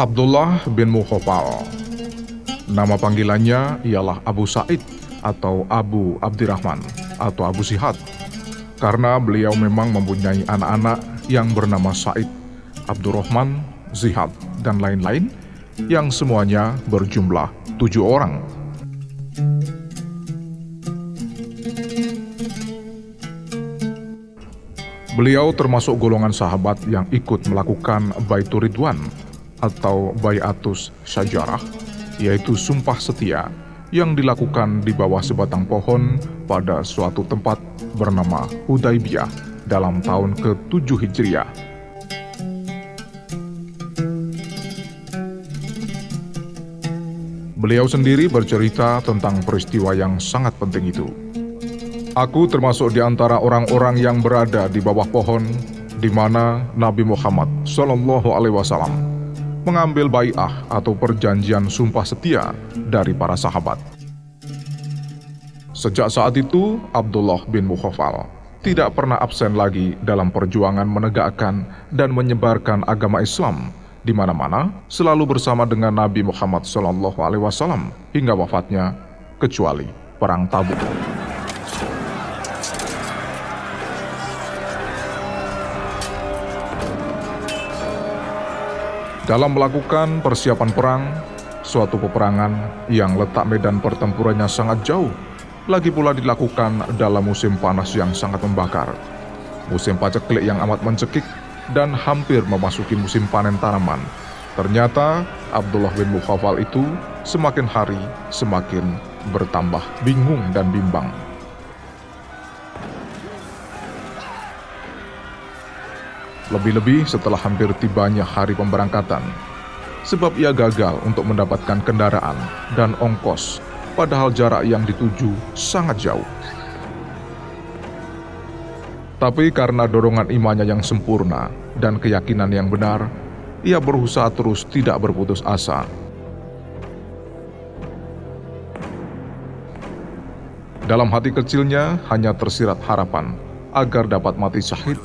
Abdullah bin Mukhofal Nama panggilannya ialah Abu Said atau Abu Abdirrahman atau Abu Sihad karena beliau memang mempunyai anak-anak yang bernama Said, Abdurrahman, Zihad, dan lain-lain yang semuanya berjumlah tujuh orang. Beliau termasuk golongan sahabat yang ikut melakukan Baitur Ridwan atau Bayatus Syajarah yaitu sumpah setia yang dilakukan di bawah sebatang pohon pada suatu tempat bernama Hudaibiyah dalam tahun ke-7 Hijriah. Beliau sendiri bercerita tentang peristiwa yang sangat penting itu. Aku termasuk di antara orang-orang yang berada di bawah pohon di mana Nabi Muhammad Shallallahu Alaihi Wasallam mengambil bai'ah atau perjanjian sumpah setia dari para sahabat. Sejak saat itu, Abdullah bin Mukhafal tidak pernah absen lagi dalam perjuangan menegakkan dan menyebarkan agama Islam di mana-mana, selalu bersama dengan Nabi Muhammad SAW hingga wafatnya, kecuali perang Tabuk. Dalam melakukan persiapan perang, suatu peperangan yang letak medan pertempurannya sangat jauh, lagi pula dilakukan dalam musim panas yang sangat membakar. Musim paceklik yang amat mencekik dan hampir memasuki musim panen tanaman. Ternyata Abdullah bin Mukhafal itu semakin hari semakin bertambah bingung dan bimbang. Lebih-lebih setelah hampir tibanya hari pemberangkatan, sebab ia gagal untuk mendapatkan kendaraan dan ongkos, padahal jarak yang dituju sangat jauh. Tapi karena dorongan imannya yang sempurna dan keyakinan yang benar, ia berusaha terus tidak berputus asa. Dalam hati kecilnya hanya tersirat harapan agar dapat mati syahid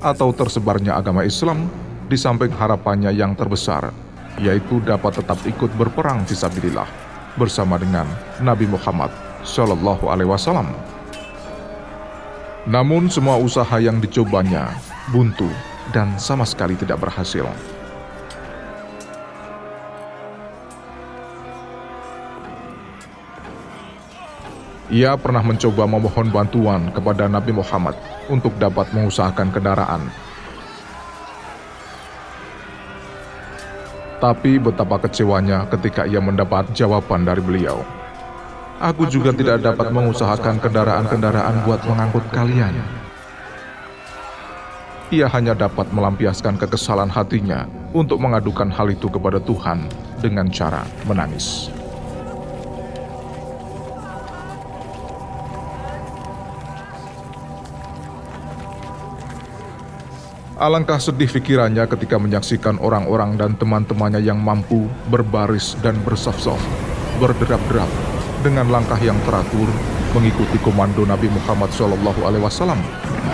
atau tersebarnya agama Islam di samping harapannya yang terbesar, yaitu dapat tetap ikut berperang fisabilillah bersama dengan Nabi Muhammad Shallallahu Alaihi Wasallam. Namun semua usaha yang dicobanya buntu dan sama sekali tidak berhasil. Ia pernah mencoba memohon bantuan kepada Nabi Muhammad untuk dapat mengusahakan kendaraan. Tapi betapa kecewanya ketika ia mendapat jawaban dari beliau. Aku juga tidak dapat mengusahakan kendaraan-kendaraan buat mengangkut kalian. Ia hanya dapat melampiaskan kekesalan hatinya untuk mengadukan hal itu kepada Tuhan dengan cara menangis. Alangkah sedih pikirannya ketika menyaksikan orang-orang dan teman-temannya yang mampu berbaris dan bersaf-saf, berderap-derap dengan langkah yang teratur mengikuti komando Nabi Muhammad SAW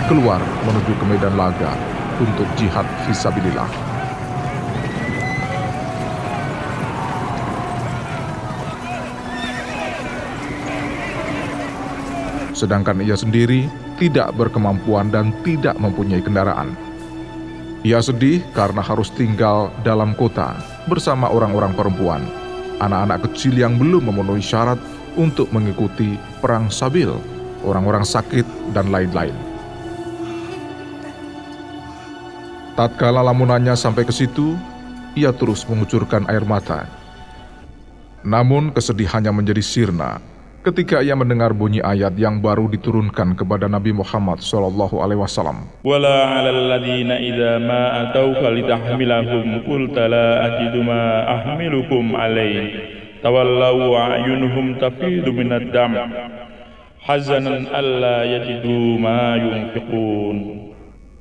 keluar menuju ke medan laga untuk jihad visabilillah. Sedangkan ia sendiri tidak berkemampuan dan tidak mempunyai kendaraan ia sedih karena harus tinggal dalam kota bersama orang-orang perempuan, anak-anak kecil yang belum memenuhi syarat untuk mengikuti perang sabil, orang-orang sakit, dan lain-lain. Tatkala lamunannya sampai ke situ, ia terus mengucurkan air mata. Namun kesedihannya menjadi sirna ketika ia mendengar bunyi ayat yang baru diturunkan kepada Nabi Muhammad sallallahu alaihi wasallam. Wala 'alal ladzina idza ma atauka litahmilahum qulta la ajidu ma ahmilukum alaihi tawallaw a'yunuhum tafidu minad dam hazanan alla yajidu ma yunfiqun.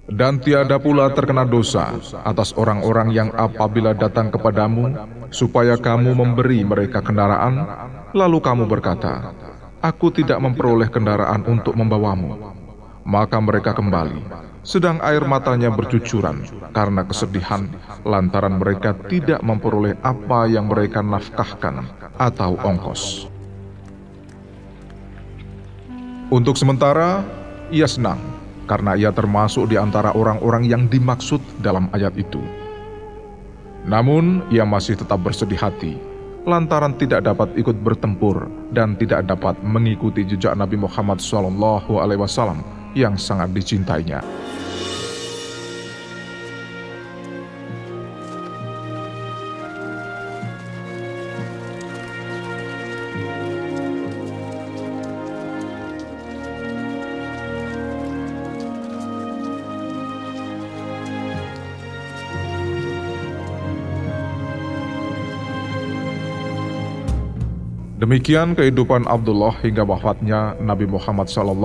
Dan tiada pula terkena dosa atas orang-orang yang apabila datang kepadamu, supaya kamu memberi mereka kendaraan, lalu kamu berkata, Aku tidak memperoleh kendaraan untuk membawamu. Maka mereka kembali, sedang air matanya bercucuran karena kesedihan lantaran mereka tidak memperoleh apa yang mereka nafkahkan atau ongkos. Untuk sementara, ia senang karena ia termasuk di antara orang-orang yang dimaksud dalam ayat itu. Namun, ia masih tetap bersedih hati lantaran tidak dapat ikut bertempur dan tidak dapat mengikuti jejak Nabi Muhammad SAW yang sangat dicintainya. Demikian kehidupan Abdullah hingga wafatnya Nabi Muhammad SAW.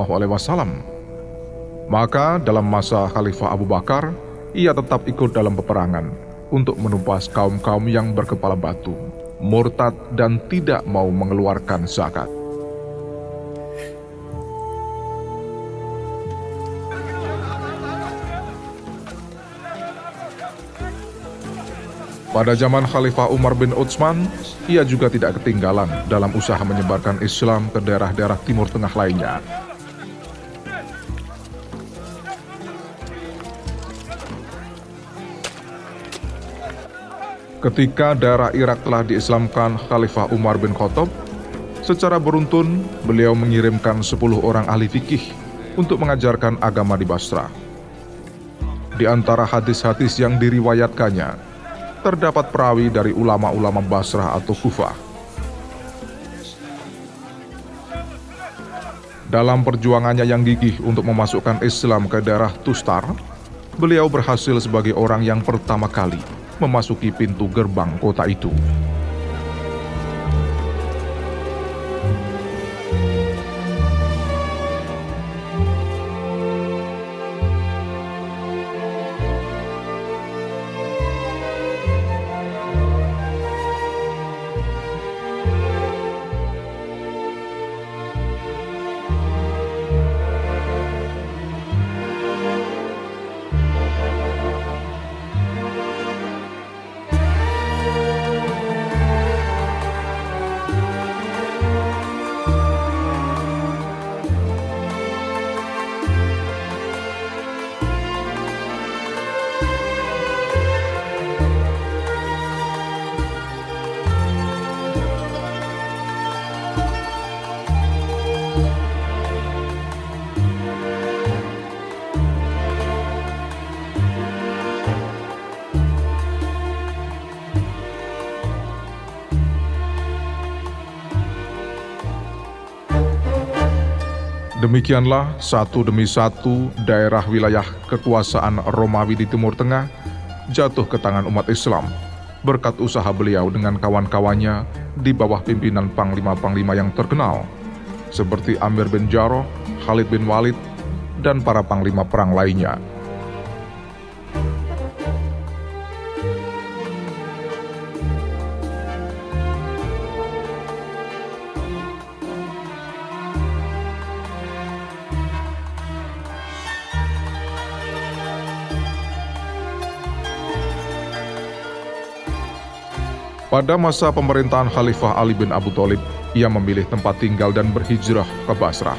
Maka dalam masa Khalifah Abu Bakar, ia tetap ikut dalam peperangan untuk menumpas kaum-kaum yang berkepala batu, murtad dan tidak mau mengeluarkan zakat. Pada zaman Khalifah Umar bin Utsman, ia juga tidak ketinggalan dalam usaha menyebarkan Islam ke daerah-daerah Timur Tengah lainnya. Ketika daerah Irak telah diislamkan Khalifah Umar bin Khattab, secara beruntun beliau mengirimkan 10 orang ahli fikih untuk mengajarkan agama di Basra. Di antara hadis-hadis yang diriwayatkannya, terdapat perawi dari ulama-ulama Basrah atau Kufah. Dalam perjuangannya yang gigih untuk memasukkan Islam ke daerah Tustar, beliau berhasil sebagai orang yang pertama kali memasuki pintu gerbang kota itu. Demikianlah satu demi satu daerah wilayah kekuasaan Romawi di Timur Tengah jatuh ke tangan umat Islam berkat usaha beliau dengan kawan-kawannya di bawah pimpinan panglima-panglima yang terkenal seperti Amir bin Jarrah, Khalid bin Walid, dan para panglima perang lainnya. Pada masa pemerintahan Khalifah Ali bin Abu Thalib, ia memilih tempat tinggal dan berhijrah ke Basrah.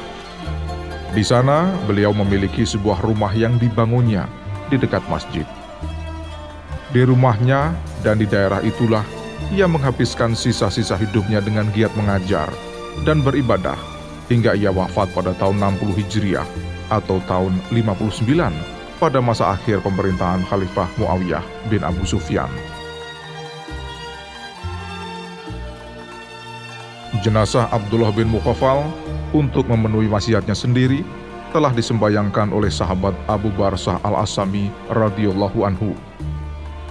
Di sana, beliau memiliki sebuah rumah yang dibangunnya di dekat masjid. Di rumahnya dan di daerah itulah ia menghabiskan sisa-sisa hidupnya dengan giat mengajar dan beribadah hingga ia wafat pada tahun 60 Hijriah atau tahun 59 pada masa akhir pemerintahan Khalifah Muawiyah bin Abu Sufyan. Jenazah Abdullah bin Mukhafal untuk memenuhi wasiatnya sendiri telah disembayangkan oleh sahabat Abu Barsah al-Asami radhiyallahu anhu.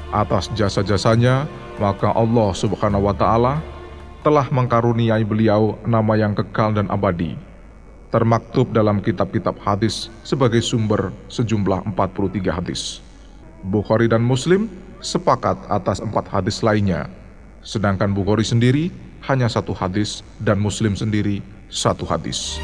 Atas jasa-jasanya, maka Allah Subhanahu wa taala telah mengkaruniai beliau nama yang kekal dan abadi. Termaktub dalam kitab-kitab hadis sebagai sumber sejumlah 43 hadis. Bukhari dan Muslim sepakat atas empat hadis lainnya, sedangkan Bukhari sendiri hanya satu hadis dan Muslim sendiri satu hadis.